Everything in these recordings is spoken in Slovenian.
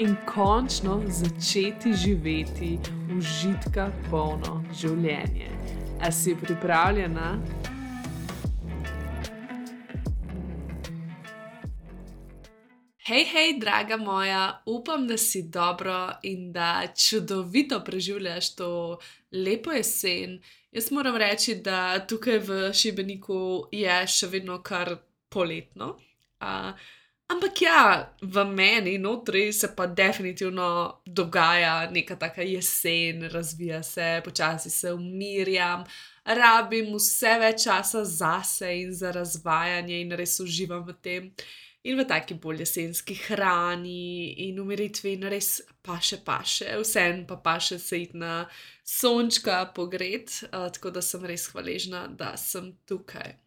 in končno začeti živeti užitka polno življenje. A si pripravljena? Hej, hej, draga moja, upam, da si dobro in da čudovito preživljaš to lepo jesen. Jaz moram reči, da tukaj v Šibeniku je še vedno kar poletno. Uh, Ampak ja, v meni, notri se pa definitivno dogaja neka taka jesen, razvija se, počasi se umirjam, rabim vse več časa zase in za razvajanje, in res uživam v tem. In v taki bolj jesenski hrani in umiritvi, in res pa še pa še, vsem pa pa še sejt na sončka pogred, tako da sem res hvaležna, da sem tukaj.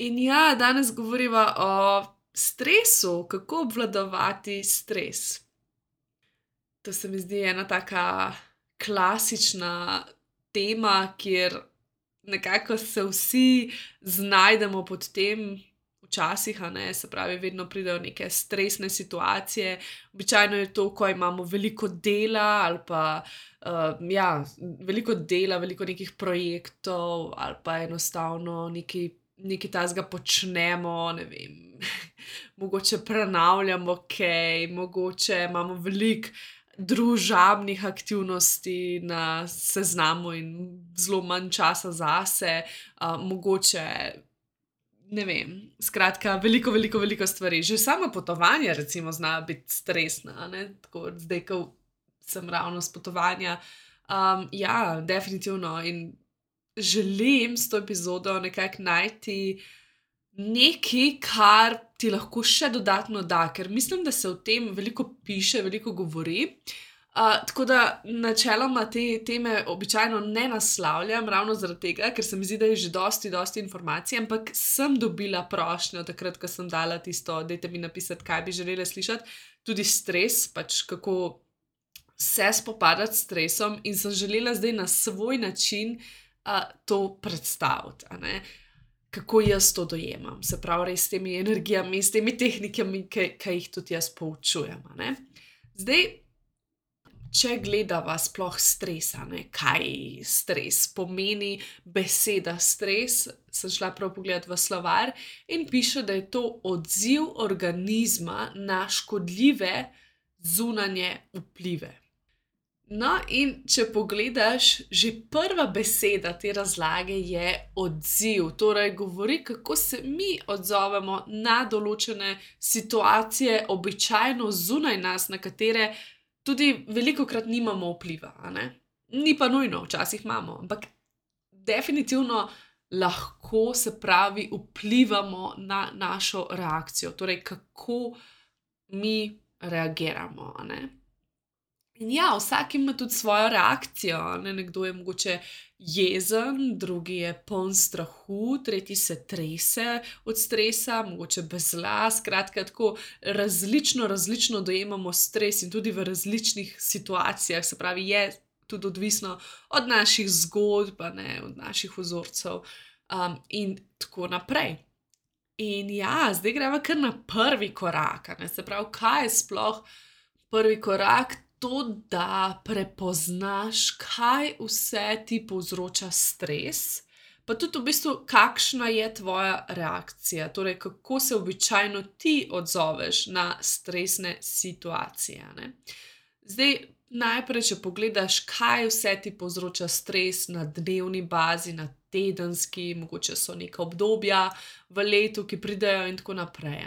In ja, danes govorimo o stresu, kako obvladovati stres. To se mi zdi ena taka klasična tema, kjer nekako se vsi znajdemo pod tem. Včasih, ne, se pravi, vedno pridejo neke stresne situacije, običajno je to, ko imamo veliko dela ali pa uh, ja, veliko dela, veliko nekih projektov, ali pa enostavno neki nekaj tajnega počnemo, ne vem, mogoče prenavljamo kaj, mogoče imamo veliko družabnih aktivnosti na seznamu in zelo manj časa zase, uh, mogoče. Ne vem, skratka, veliko, veliko, veliko stvari. Že samo potovanje, recimo, zna biti stresna. Tako, zdaj, ko sem ravno s potovanja. Um, ja, definitivno. In želim s to epizodo nekako najti nekaj, kar ti lahko še dodatno da, ker mislim, da se o tem veliko piše, veliko govori. Uh, tako da načeloma te teme običajno ne naslavljam, ravno zaradi tega, ker se mi zdi, da je že dosti, dosti informacij, ampak sem dobila prošnjo takrat, ko sem dala tisto, da je mi napisati, kaj bi želela slišati, tudi stres, pač kako se spopadati s stresom in sem želela zdaj na svoj način uh, to predstaviti. Kako jaz to dojemam, se pravi, res s temi energijami, s temi tehnikami, ki, ki jih tudi jaz poučujem. Zdaj, če gledava sploh stres, kaj stres pomeni, beseda stres, sem šla prav pogled v slovar in piše, da je to odziv organizma na škodljive zunanje vplive. No, in če pogledaš, že prva beseda te razlage je odziv. Torej, govori, kako se mi odzovemo na določene situacije, običajno zunaj nas, na katere tudi veliko krat nimamo vpliva. Ni pa nujno, včasih imamo, ampak definitivno lahko se pravi vplivamo na našo reakcijo, torej kako mi reagiramo. In ja, vsak ima tudi svojo reakcijo. Ne? Nekdo je mogoče jezen, drugi je poln strahu, tretji se trese od stresa, mogoče bezla. Skratka, tako različno, različno dojemamo stres in tudi v različnih situacijah. Se pravi, je tudi odvisno od naših zgodb, ne? od naših vzorcev um, in tako naprej. In ja, zdaj gremo kar na prvi korak. Ne? Se pravi, kaj je sploh prvi korak? To, da prepoznaš, kaj vse ti povzroča stres, pa tudi v bistvu, kakšna je tvoja reakcija, torej kako se običajno ti odzoveš na stresne situacije. Ne? Zdaj, najprej, če pogledaš, kaj vse ti povzroča stres na dnevni bazi, na tedenski, mogoče so neka obdobja v letu, ki pridejo in tako naprej.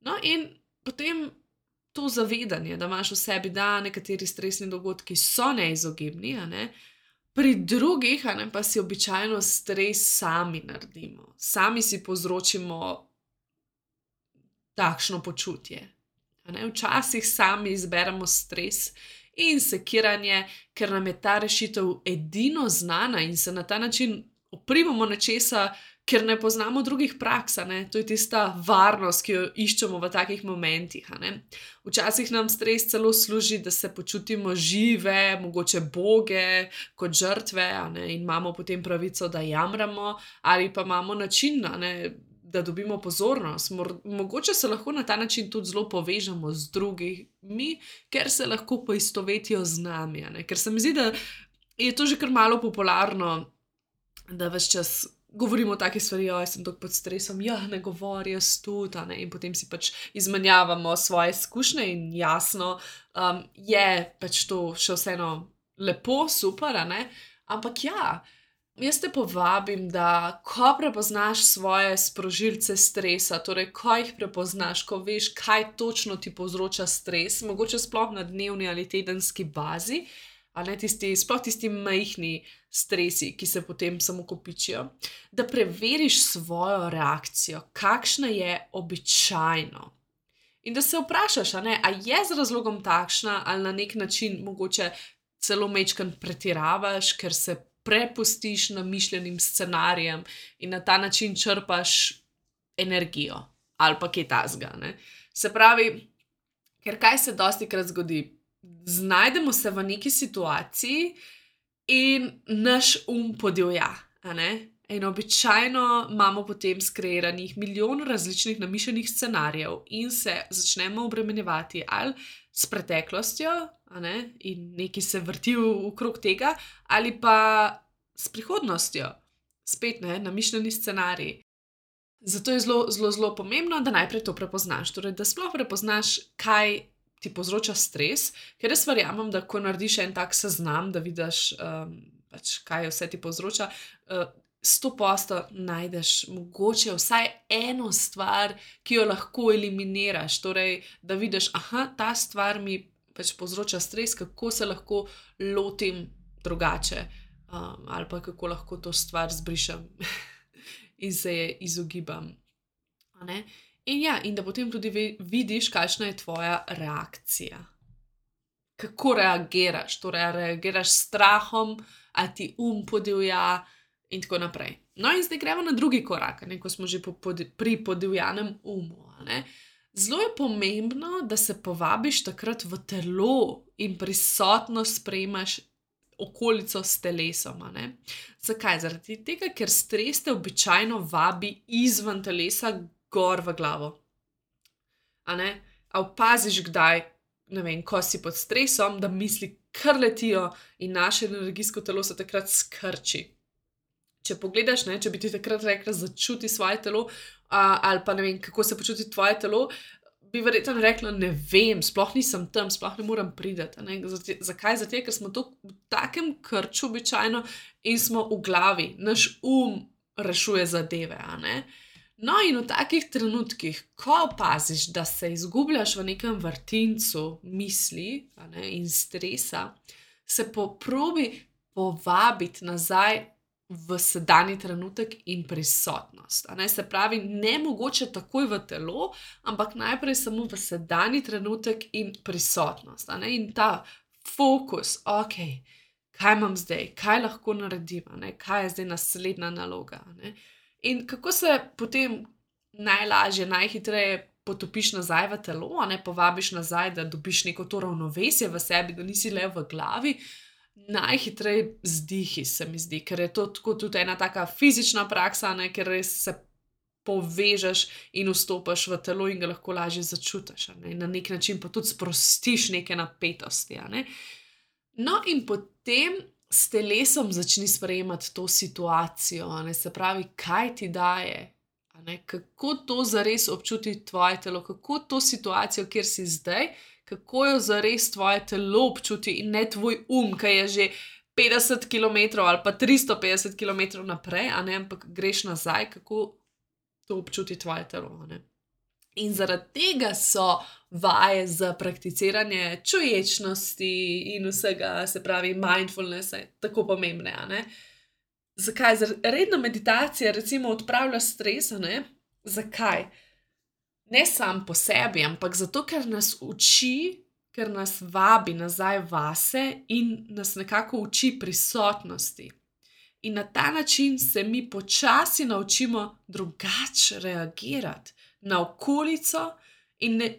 No, in potem to zavedanje, da imaš v sebi, da nekateri stresni dogodki so neizogibni, ne? pri drugih ne, pa si običajno stres sami naredimo, sami si povzročimo takšno počutje. Včasih sami izberemo stres in sekiranje, ker nam je ta rešitev edino znana in se na ta način oprimamo nečesa, ker ne poznamo drugih praks. To je tista varnost, ki jo iščemo v takih momentih. Včasih nam stres celo služi, da se počutimo žive, mogoče boge, kot žrtve, in imamo potem pravico, da jamramo, ali pa imamo način. Da dobimo pozornost, mogoče se lahko na ta način tudi zelo povežemo z drugimi, ker se lahko poistovetijo z nami. Ker se mi zdi, da je to že kar malo popularno, da vse čas govorimo o takih stvareh, da sem tako pod stresom, ja, ne govori, jaz tudi. In potem si pač izmenjavamo svoje izkušnje, in jasno, um, je pač to še vseeno lepo, super, ampak ja. Jaz te povabim, da ko prepoznaš svoje sprožilce stresa, torej ko jih prepoznaš, ko veš, kaj točno ti povzroča stres, mogoče sploh na dnevni ali tedenski bazi, ali tisti, sploh tisti majhni stresi, ki se potem samo kopičijo, da preveriš svojo reakcijo, kakšna je običajno. In da se vprašaš, ali je z razlogom takšna, ali na nek način mogoče celo mečkan pretiravaš, ker se prepustiš namišljenim scenarijem in na ta način črpaš energijo ali pa kaj tasga. Se pravi, ker kaj se dosti krat zgodi? znajdemo se v neki situaciji in naš um podivja. In običajno imamo potem skreiranih milijon različnih namišljenih scenarijev in se začnemo obremenjevati ali s preteklostjo, ne? in neki se vrti okrog tega, ali pa s prihodnostjo, spet ne, namišljeni scenariji. Zato je zelo, zelo, zelo pomembno, da najprej to prepoznaš. Torej, da sploh prepoznaš, kaj ti povzroča stres, ker res verjamem, da ko narediš en tak seznam, da vidiš, um, pač, kaj vse ti povzroča. Uh, Sto posto najdeš mogoče vsaj eno stvar, ki jo lahko eliminiraš. Torej, da vidiš, da ta stvar mi pač povzroča stres, kako se lahko lotim drugače, um, ali pa kako lahko to stvar zbrišem in se je izogibam. In, ja, in da potem tudi vidiš, kakšna je tvoja reakcija. Kako reagiraš, torej reagiraš s strahom, ali ti um podivja, in tako naprej. No, in zdaj gremo na drugi korak, ne, ko smo že po, pod, pri podivjanem umu. Ne. Zelo je pomembno, da se povabiš takrat v telo in prisotno sprejmaš okolico s telesom. Zakaj? Zaradi tega, ker stres te običajno vabi izven telesa, gor v glavo. A ne? A opaziš, kdaj, ne vem, ko si pod stresom, da misli kar letijo in naše energijsko telo se takrat skrči. Če pogledaš, ne, če bi ti takrat rekla, začuti svoje telo, a, ali pa ne vem, kako se počuti tvoje telo, bi verjetno rekla, ne vem, sploh nisem tam, sploh ne morem priti. Zakaj? Zato, ker smo v takem krču običajno in smo v glavi, naš um rešuje zadeve. No, in v takih trenutkih, ko opaziš, da se izgubljaš v nekem vrtincu misli ne, in stresa, se poprobi povabiti nazaj v sedajni trenutek in prisotnost. Ne, se pravi, ne mogoče takoj v telo, ampak najprej samo v sedajni trenutek in prisotnost. Ne, in ta fokus, ok, kaj imam zdaj, kaj lahko naredim, ne, kaj je zdaj naslednja naloga. Ne. In kako se potem najlažje, najhitreje potopiš nazaj v telo, ne povabiš nazaj, da dobiš neko to ravnovesje v sebi, da nisi le v glavi. Najhitreje zdihi se mi zdi, ker je to tudi ena taka fizična praksa, ne, ker res se povežeš in vstopiš v telo in ga lahko lažje začutiš. Ne, na nek način pa tudi sprostiš neke napetosti. Ne. No, in potem s telesom začni sprejemati to situacijo, ne, se pravi, kaj ti daje, ne, kako to zares občuti tvoje telo, kako to situacijo, kjer si zdaj, kako jo zares tvoje telo občuti? In ne tvoj um, ki je že 50 km ali pa 350 km naprej, ne, ampak greš nazaj, kako to občuti tvoje telo. Ne. In zaradi tega so vaje za prakticiranje čuječnosti in vsega, se pravi, mindfulness, tako pomembne. Zakaj? Redna meditacija, recimo, odpravlja stres. Zakaj? Ne sam po sebi, ampak zato, ker nas uči, ker nas vabi nazaj vase in nas nekako uči prisotnosti. In na ta način se mi počasi naučimo drugače reagirati na okolico, in, ne,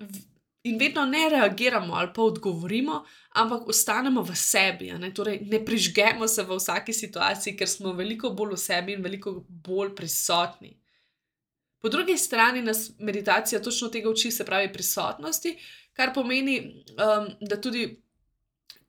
in vedno ne reagiramo ali pa odgovorimo, ampak ostanemo v sebi. Ne? Torej, ne prižgemo se v vsaki situaciji, ker smo veliko bolj v sebi in veliko bolj prisotni. Po drugi strani nas meditacija točno tega uči, se pravi prisotnosti, kar pomeni, um, da tudi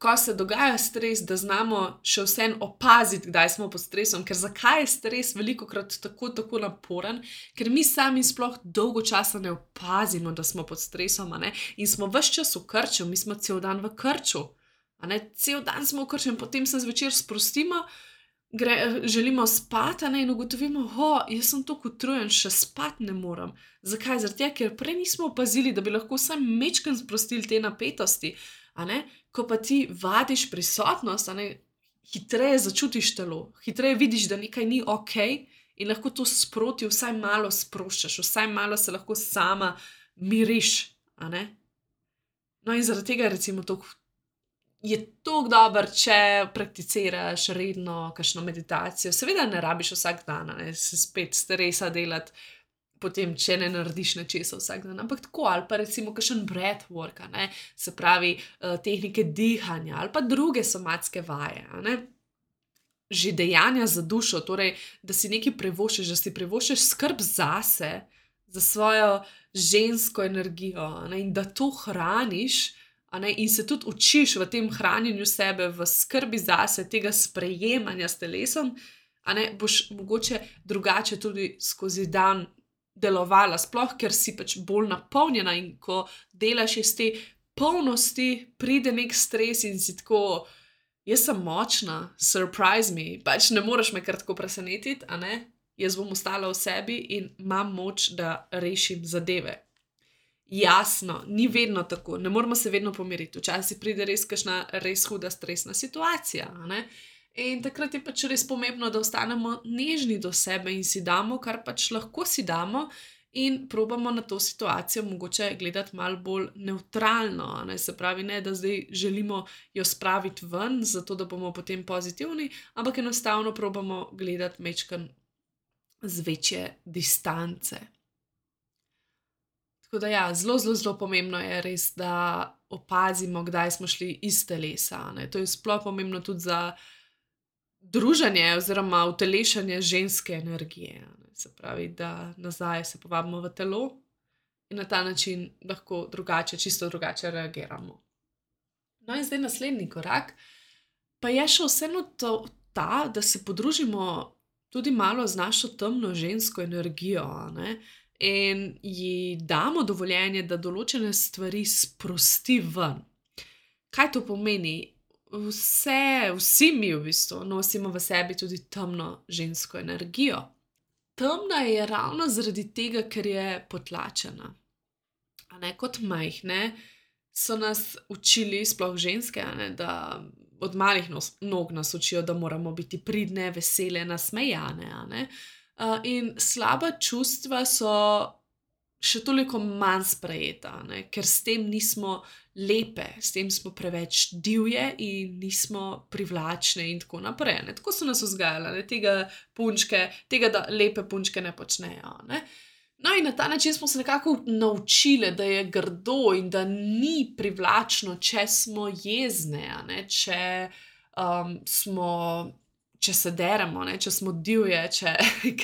ko se dogaja stres, da znamo še vsem opaziti, kdaj smo pod stresom. Ker zakaj je stres veliko krat tako, tako naporen, ker mi sami sploh dolgo časa ne opazimo, da smo pod stresom in smo vse čas v krču, mi smo cel dan v krču. Cel dan smo v krču in potem se zvečer sprostimo. Gre, želimo spati ne, in ugotovimo, da je tako utrujen, še spati ne morem. Zakaj? Zato, ker prej nismo opazili, da bi lahko vsaj mečken sprostili te napetosti ko pa ti vadiš prisotnost, ne, hitreje začutiš telo, hitreje vidiš, da nekaj ni ok in lahko to sproti vsaj malo sproščaš, vsaj malo se lahko sama miriš. No, in zaradi tega recimo, to, je to dobro, če prakticiraš redno, kakšno meditacijo. Seveda ne rabiš vsak dan, ne se spet stresa delati potem, če ne narediš nečesa vsak dan. Ampak tako, ali pa recimo kakšen breathwork, se pravi uh, tehnike dihanja ali pa druge somatske vaje. Že dejanja za dušo, torej, da si nekaj prevošiš, da si prevošiš skrb zase, za svojo žensko energijo ne, in da to hraniš, ne, in se tudi učiš v tem hranjenju sebe, v skrbi zase, tega sprejemanja s telesom, ne, boš mogoče drugače tudi skozi dan delovala, sploh ker si pač bolj napolnjena in ko delaš iz te polnosti, pride nek stres in si tako, jaz sem močna, surprise me, pač ne moreš me kar tako presenetiti, a ne. Jaz bom ostala v sebi in imam moč, da rešim zadeve. Jasno, ni vedno tako, ne moramo se vedno pomiriti. Včasih pride res kašna res huda stresna situacija. In takrat je pač res pomembno, da ostanemo nežni do sebe in si damo, kar pač lahko si damo, in probamo na to situacijo mogoče gledati malo bolj neutralno. Ne? Se pravi, ne da zdaj želimo jo spraviti ven, zato da bomo potem pozitivni, ampak enostavno probamo gledati mečken z večje distance. Tako da, ja, zelo, zelo, zelo pomembno je res, da opazimo, kdaj smo šli iz telesa. Ne? To je sploh pomembno tudi za druženje oziroma utelešanje ženske energije. Se pravi, da nazaj se povabimo v telo in na ta način lahko drugače, čisto drugače reagiramo. No, in zdaj naslednji korak, pa je še vseeno to, ta, da se podružimo tudi malo z našo temno žensko energijo ne? In ji damo dovoljenje, da določene stvari sprosti ven. Kaj to pomeni? vse, vsi mi v bistvu nosimo v sebi tudi temno žensko energijo. Temna je ravno zaradi tega, ker je potlačena. Ne kot majhne so nas učili, sploh ženske, ne, da od malih nos, nog nas učijo, da moramo biti pridne, vesele, nasmejane. Uh, in slaba čustva so še toliko manj sprejeta, ne? ker s tem nismo lepe, s tem smo preveč divje in nismo privlačne, in tako naprej. Ne? Tako so nas vzgajali, tega punčke, tega, da lepe punčke ne počnejo. Ne? No, in na ta način smo se nekako naučili, da je grdo in da ni privlačno, če smo jezne, če um, smo če se deremo, ne, če smo divje, če,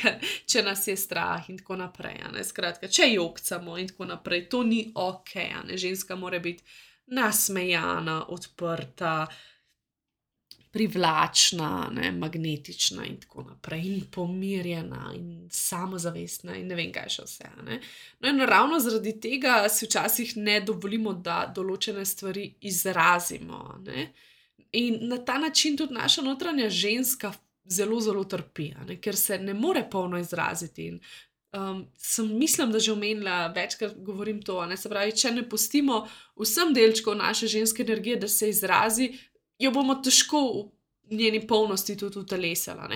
če nas je strah in tako naprej. Skratka, če jokcamo in tako naprej, to ni ok. Ženska mora biti nasmejana, odprta, privlačna, ne, magnetična in tako naprej, in pomirjena, in samozavestna, in ne vem, kaj še vse. Ne. No, in ravno zaradi tega si včasih ne dovolimo, da določene stvari izrazimo. Ne. In na ta način tudi naša notranja ženska zelo, zelo trpi, ker se ne more polno izraziti. In, um, sem, mislim, da že omenila, večkrat govorim to. Ne? Se pravi, če ne pustimo vsem delčkom naše ženske energije, da se izrazi, jo bomo težko v njeni polnosti tudi utelesila.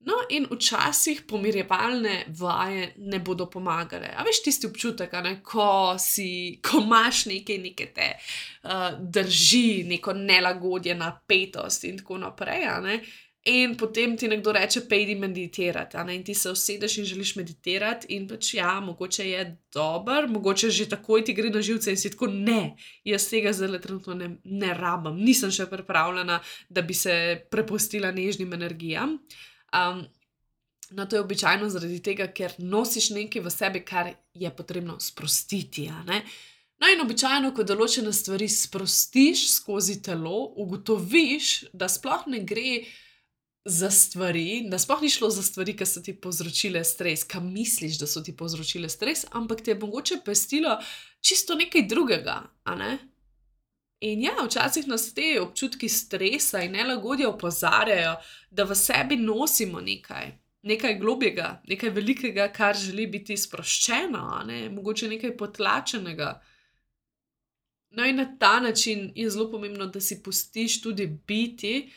No, in včasih pomirjevalne vaje ne bodo pomagale. A veš tisti občutek, ne, ko, si, ko imaš nekaj, nekaj te uh, drži, neko nelagodje, napetost in tako naprej. In potem ti nekdo reče, pejdi meditirati. In ti se usedeš in želiš meditirati, in pač ja, mogoče je dober, mogoče že takoj ti gre na živce in si tako ne, jaz tega zdaj trenutno ne, ne rabim, nisem še pripravljena, da bi se prepustila nežnim energijam. Um, no, to je običajno zaradi tega, ker nosiš nekaj v sebi, kar je potrebno sprostiti. No, in običajno, ko določene stvari sprostiš skozi telo, ugotoviš, da sploh ne gre za stvari, da sploh ni šlo za stvari, ki so ti povzročile stres, kam misliš, da so ti povzročile stres, ampak te je mogoče pestilo čisto nekaj drugega. Ne? In ja, včasih nas te občutki stresa in nelagodja opozarjajo, da v sebi nosimo nekaj, nekaj globjega, nekaj velikega, kar želi biti sproščeno, ne? mogoče nekaj potlačenega. No, in na ta način je zelo pomembno, da si pustiš tudi biti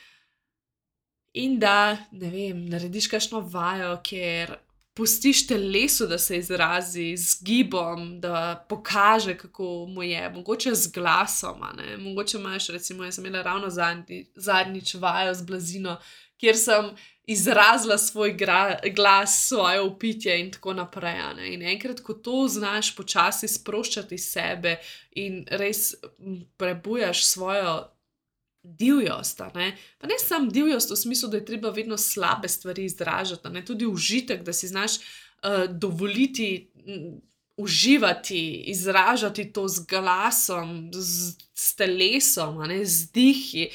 in da, ne vem, narediš kakšno vajo, ker pustiš telesu, da se izrazi z gibom, da pokaže, kako mu je, mogoče z glasom. Mogoče imaš, recimo, jaz sem imela ravno zadnji, zadnjič vajo z blazino, kjer sem izrazila svoj gra, glas, svoje upitje in tako naprej. In enkrat, ko to znaš počasi sproščati sebe in res prebujaš svojo divjost. Ne? Pa ne samo divjost v smislu, da je treba vedno slabe stvari izražati, ne? tudi užitek, da si znaš uh, dovoliti. Uživati, izražati to z glasom, z, z telesom, ne, z dihi,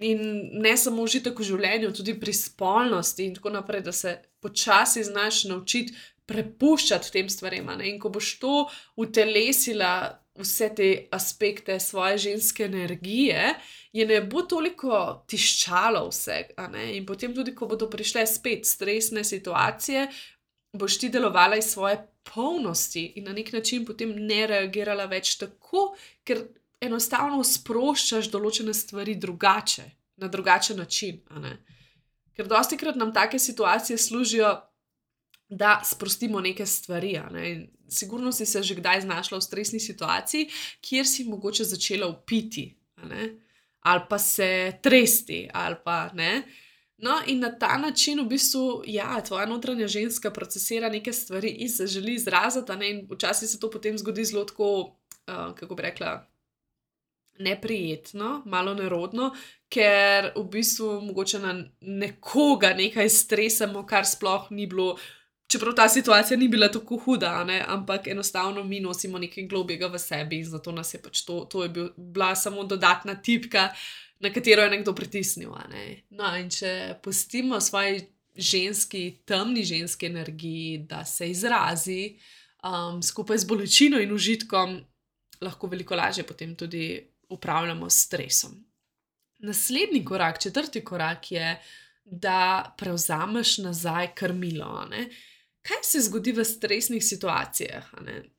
in ne samo užitek v življenju, tudi pri spolnosti, in tako naprej, da se počasi znaš naučiti prepuščati tem stvarem. In ko boš to utelesila, vse te aspekte svoje ženske energije, je ne bo toliko tiščalo vse. In potem, tudi ko bodo prišle spet stresne situacije, boš ti delovala iz svoje polnosti in na nek način potem ne reagirala več tako, ker enostavno sproščaš določene stvari drugače, na drugačen način. Ker dosti krat nam take situacije služijo. Da sprostimo neke stvari. Ne? Sigurno si se že kdaj znašla v stresni situaciji, kjer si mogoče začela upiti, ali pa se tresti, ali pa ne. No, in na ta način, v bistvu, ja, tvoja notranja ženska procesira neke stvari in se želi izraziti, in včasih se to potem zgodi zelo tako, uh, kako bi rekla, neprijetno, malo nerodno, ker v bistvu mogoče na nekoga nekaj stresamo, kar sploh ni bilo čeprav ta situacija ni bila tako huda, ne? ampak enostavno mi nosimo nekaj globjega v sebi in zato nas je pač to, to je bil, bila samo dodatna tipka, na katero je nekdo pritisnil. Ne? No, in če pustimo svoji ženski, temni ženski energiji, da se izrazi um, skupaj z bolečino in užitkom, lahko veliko lažje potem tudi upravljamo s stresom. Naslednji korak, četrti korak je, da prevzameš nazaj krmilo. Ne? Kaj se zgodi v stresnih situacijah,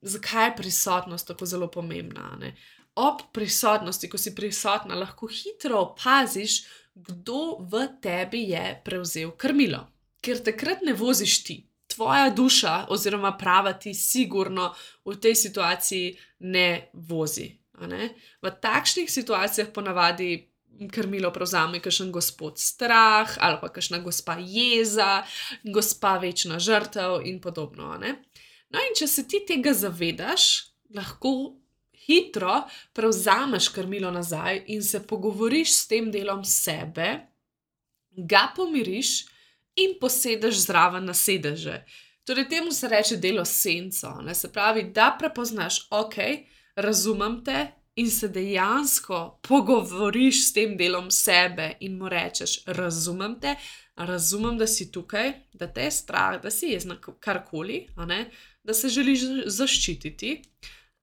zakaj je prisotnost tako zelo pomembna. Ob prisotnosti, ko si prisotna, lahko hitro opaziš, kdo v tebi je prevzel krmilo. Ker takrat ne voziš ti, tvoja duša, oziroma prava ti, sigurno v tej situaciji ne vozi. Ne? V takšnih situacijah ponavadi krmilo prevzame kakšen gospod strah ali pa kakšna gospa jeza, gospa večna žrtev in podobno. Ne? No, in če se ti tega zavedaš, lahko hitro prevzameš krmilo nazaj in se pogovoriš s tem delom sebe, ga pomiriš in posedeš zraven na sedeže. Torej, temu se reče delo senco. Ne? Se pravi, da prepoznaš, ok, razumem te, in se dejansko pogovoriš s tem delom sebe in mu rečeš: Razumem te, razumem, da si tukaj, da te je strah, da si jezna karkoli, da se želiš zaščititi.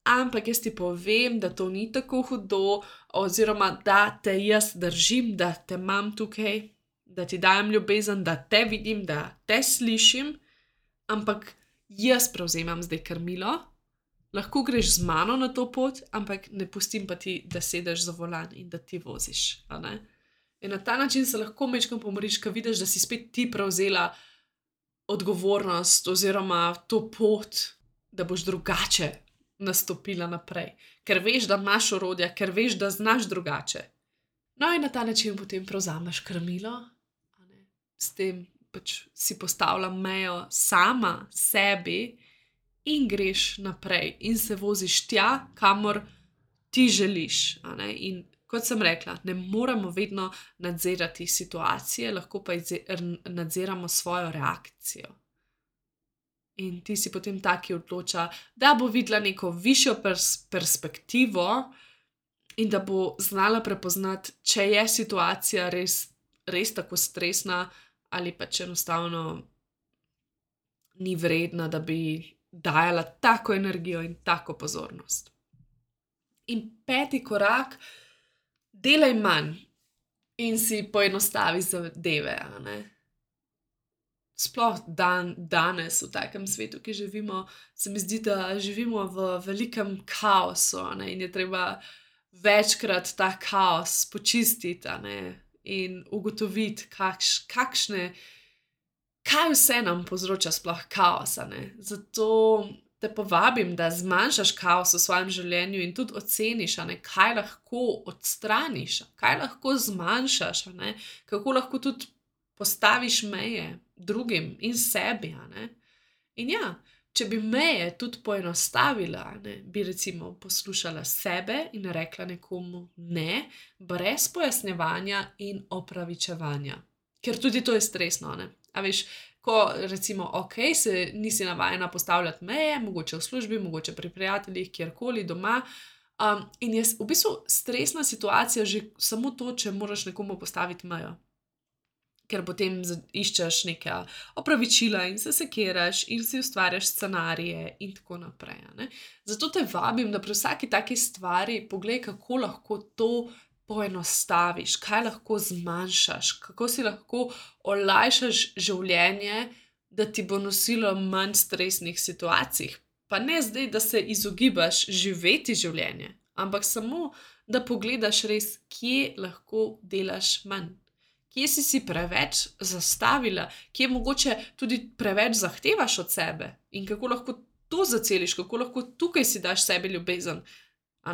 Ampak jaz ti povem, da to ni tako hudo, oziroma da te jaz držim, da te imam tukaj, da ti dajem ljubezen, da te vidim, da te slišim, ampak jaz prevzemam zdaj krmilo lahko greš z mano na to pot, ampak ne pustim pa ti, da sedeš za volan in da ti voziš. In na ta način se lahko mečkam pomoriš, ko vidiš, da si spet ti prevzela odgovornost oziroma to pot, da boš drugače nastopila naprej, ker veš, da imaš orodja, ker veš, da znaš drugače. No, in na ta način potem prevzameš krmilo, s tem pač si postavlja mejo sama sebi in greš naprej in se voziš tja, kamor ti želiš. In kot sem rekla, ne moramo vedno nadzirati situacije, lahko pa nadziramo svojo reakcijo. In ti si potem taki odloča, da bo videla neko višjo pers perspektivo in da bo znala prepoznati, če je situacija res, res tako stresna, ali pač enostavno ni vredna, da bi dajala tako energijo in tako pozornost. In peti korak, delaj manj in si poenostavi zadeve. Sploh dan, danes, v takem svetu, ki živimo, se mi zdi, da živimo v velikem kaosu ne? in je treba večkrat ta kaos počistiti in ugotoviti, kakš, kakšne, kaj vse nam povzroča sploh kaos. Zato te povabim, da zmanjšaš kaos v svojem življenju in tudi oceniš, kaj lahko odstraniš, kaj lahko zmanjšaš, kako lahko tudi postaviš meje drugim in sebi. In ja, če bi meje tudi poenostavila, ne, bi recimo poslušala sebe in rekla nekomu ne, brez pojasnjevanja in opravičevanja. Ker tudi to je stresno. A veš, ko recimo, ok, se nisi navajena postavljati meje, mogoče v službi, mogoče pri prijateljih, kjerkoli doma. Um, in je v bistvu stresna situacija že samo to, če moraš nekomu postaviti mejo. Ker potem iščeš neka opravičila in se sekiraš, in si ustvarjaš scenarije, in tako naprej. Ne? Zato te vabim, da pri vsaki taki stvari pogledaj, kako lahko to poenostaviš, kaj lahko zmanjšaš, kako si lahko olajšaš življenje, da ti bo nosilo manj stresnih situacij. Pa ne zdaj, da se izogibaš živeti življenje, ampak samo, da pogledaš res, kje lahko delaš manj. Kje si si preveč zastavila, kje mogoče tudi preveč zahtevaš od sebe in kako lahko to zaceliš, kako lahko tukaj si daš sebi ljubezen,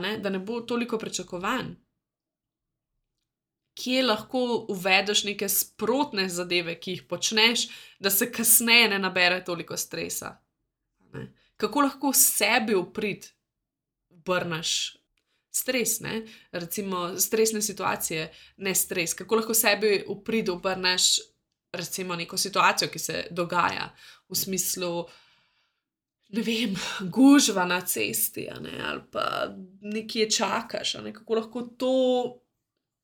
ne? da ne bo toliko pričakovanj kje lahko uvedeš neke sprotne zadeve, ki jih počneš, da se kasneje ne nabere toliko stresa. Ne? Kako lahko sebi uprit, obrneš stres, ne? recimo stresne situacije, ne stres. Kako lahko sebi uprit, obrneš recimo neko situacijo, ki se dogaja v smislu. Ne vem, gužva na cesti, ali pa nekje čakaš, ne? kako lahko to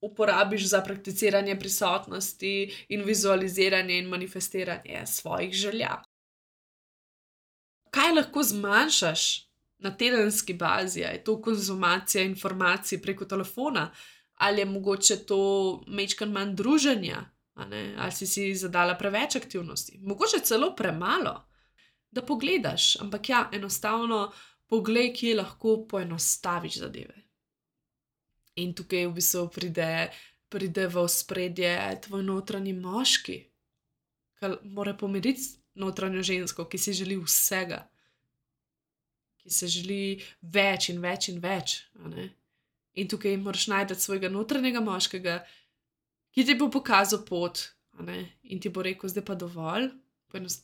uporabiš za prakticiranje prisotnosti in vizualiziranje in manifestiranje svojih želja. Kaj lahko zmanjšaš na tedenski bazi? Je to konzumacija informacij preko telefona, ali je mogoče to mečkan manj druženja, ali si si zadala preveč aktivnosti, mogoče celo premalo, da pogledaš, ampak ja, enostavno poglej, kje lahko poenostaviš zadeve. In tukaj v bistvu pride, pride v spredje tvoj notranji moški, ki mora pomiriti notranjo žensko, ki si želi vsega, ki se želi več in več in več. In tukaj moraš najti svojega notranjega moškega, ki ti bo pokazal pot in ti bo rekel, zdaj pa dovolj.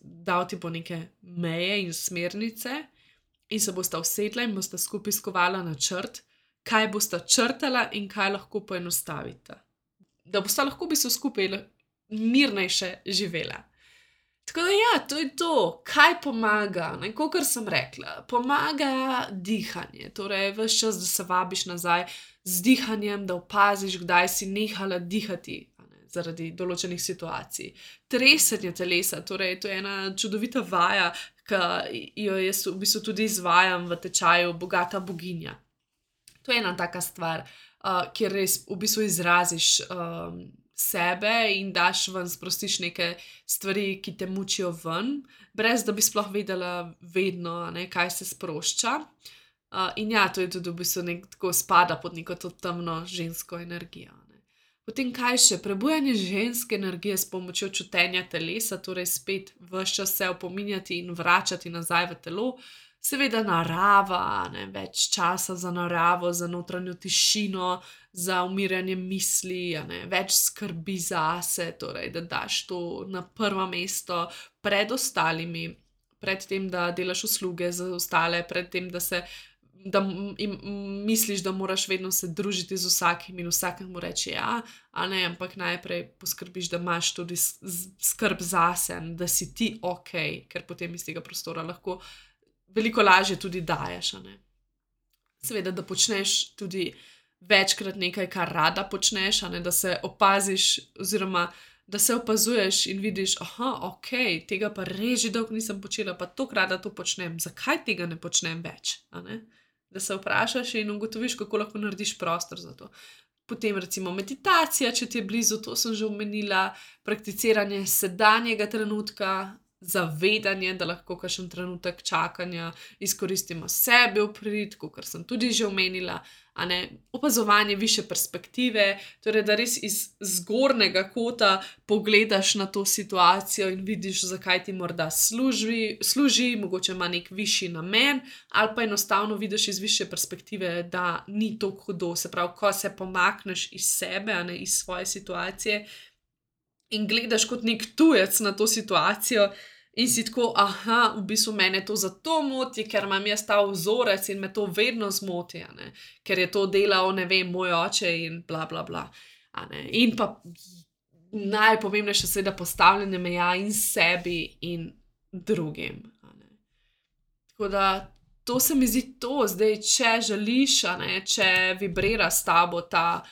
Dal ti bo neke meje in smernice, in se bosta usedla in bosta skupaj skovala načrt, kaj bosta črtala in kaj lahko poenostavita. Da bosta lahko bi se skupaj mirnejše živela. Tako da, ja, to je to, kaj pomaga. Kot sem rekla, pomaga dihanje. Torej, vse čas, da se vabiš nazaj z dihanjem, da opaziš, kdaj si nehala dihati zaradi določenih situacij. Tresenje telesa, torej, to je ena čudovita vaja, ki jo jaz v bistvu tudi izvajam v tečaju Bogata boginja. To je ena taka stvar, uh, kjer res v bistvu izraziš um, sebe in daš ven, sprostiš neke stvari, ki te mučijo ven, brez da bi sploh vedela, vedno, ne, kaj se sprošča. Uh, in ja, to je tudi v bistvu nek, tako spada pod neko to temno žensko energijo. Ne. Potem kaj še, prebujanje ženske energije s pomočjo čutenja telesa, torej spet vse čas se opominjati in vračati nazaj v telo, seveda narava, ne, več časa za naravo, za notranjo tišino, za umirjanje misli, ne, več skrbi zase, torej da daš to na prvo mesto pred ostalimi, pred tem, da delaš usluge za ostale, pred tem, da se. Da misliš, da moraš vedno se družiti z vsakim in vsakemu reči, ja, a ne, ampak najprej poskrbiš, da imaš tudi skrb zase, da si ti ok, ker potem iz tega prostora lahko veliko lažje tudi daješ. Seveda, da počneš tudi večkrat nekaj, kar rada počneš, ne, da se opaziš, oziroma da se opazuješ in vidiš, da ok, tega pa res že dolgo nisem počela, pa tako rada to počnem, zakaj tega ne počnem več. Da se vprašaš in ugotoviš, kako lahko narediš prostor za to. Potem, recimo, meditacija, če ti je blizu, to sem že omenila, prakticiranje sedanjega trenutka, zavedanje, da lahko kakšen trenutek čakanja izkoristimo sebi v prid, kot sem tudi že omenila, opazovanje više perspektive, torej da res iz zgornjega kota pogledaš na to situacijo in vidiš, zakaj ti morda služi, služi mogoče ima nek višji namen, ali pa enostavno vidiš iz više perspektive, da ni tako hudo. Se pravi, ko se pomakneš iz sebe, ne iz svoje situacije. In gledaš kot nek tujec na to situacijo, In si tako, ah, v bistvu mene to zato moti, ker imam jaz ta vzorec in me to vedno zmoti, ker je to delal, ne vem, moj oče in bla, bla, bla. In pa najpomembnejše je, da postavljanje meja in sebi in drugim. Tako da to se mi zdi to, zdaj, če želiš, ne, če vibrira s tabo ta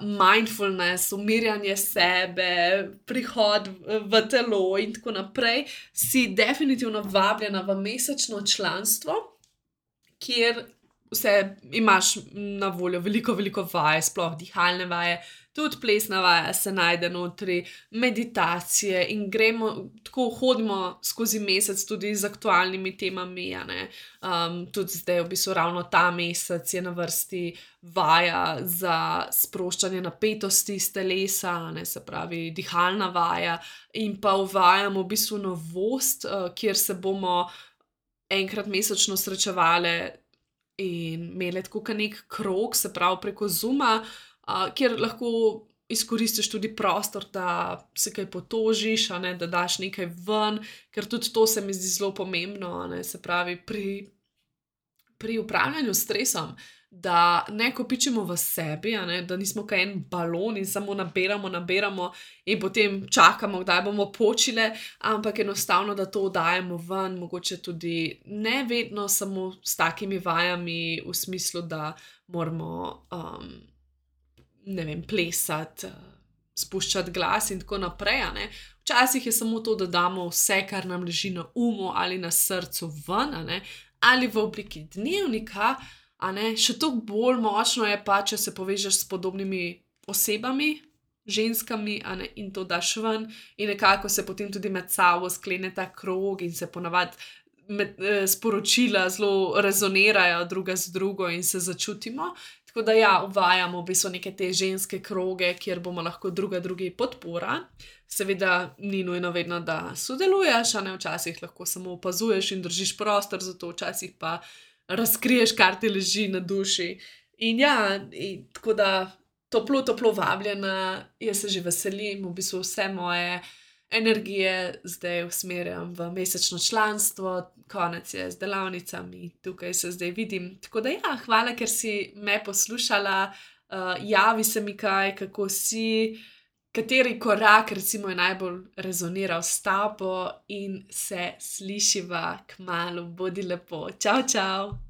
mindfulness, umirjanje sebe, prihod v telo in tako naprej, si definitivno vabljena v mesečno članstvo, kjer vse imaš na voljo, veliko, veliko vaj, sploh dihalne vaje, tudi plesna vaja se najde notri, meditacije in gremo, tako hodimo skozi mesec tudi z aktualnimi temami. Um, tudi zdaj, v bistvu, ravno ta mesec je na vrsti vaja za sproščanje napetosti iz telesa, ne, se pravi, dihalna vaja, in pa uvajamo v bistvu novost, uh, kjer se bomo enkrat mesečno srečevali. In imeli tako nek krok, se pravi preko Zuma, uh, kjer lahko izkoristiš tudi prostor, da se kaj potožiš, ne, da daš nekaj ven, ker tudi to se mi zdi zelo pomembno, ne, se pravi pri, pri upravljanju s stresom. Da ne kopičimo v sebi, ne, da nismo kaj en balon in samo nabiramo, nabiramo in potem čakamo, kdaj bomo počili, ampak enostavno, da to dajemo ven, mogoče tudi ne vedno samo s takimi vajami, v smislu, da moramo um, ne vem, plesati, eh, spuščati glas in tako naprej. Včasih je samo to, da damo vse, kar nam leži na umu ali na srcu, ven, ali v obliki dnevnika. Še toliko bolj močno je pa, če se povežeš s podobnimi osebami, ženskami, in to daš ven, in nekako se potem tudi med sabo sklene ta krog, in se ponavadi med, eh, sporočila zelo rezonirajo druga z drugo, in se začutimo. Tako da, ja, uvajamo v bistvu neke te ženske kroge, kjer bomo lahko druga drugi podpora. Seveda, ni nujno vedno, da sodeluješ, a ne včasih lahko samo opazuješ in držiš prostor za to, včasih pa razkriješ, kar ti leži na duši. In ja, in tako da toplo, toplo vabljena, jaz se že veselim, v bistvu vse moje energije zdaj usmerjam v mesečno članstvo, konec je z delavnicami, tukaj se zdaj vidim. Tako da, ja, hvala, ker si me poslušala, uh, javi se mi kaj, kako si, kateri korak, recimo, je najbolj rezoniral s tabo in se slišiva k malu, bodi lepo. Čau, čau!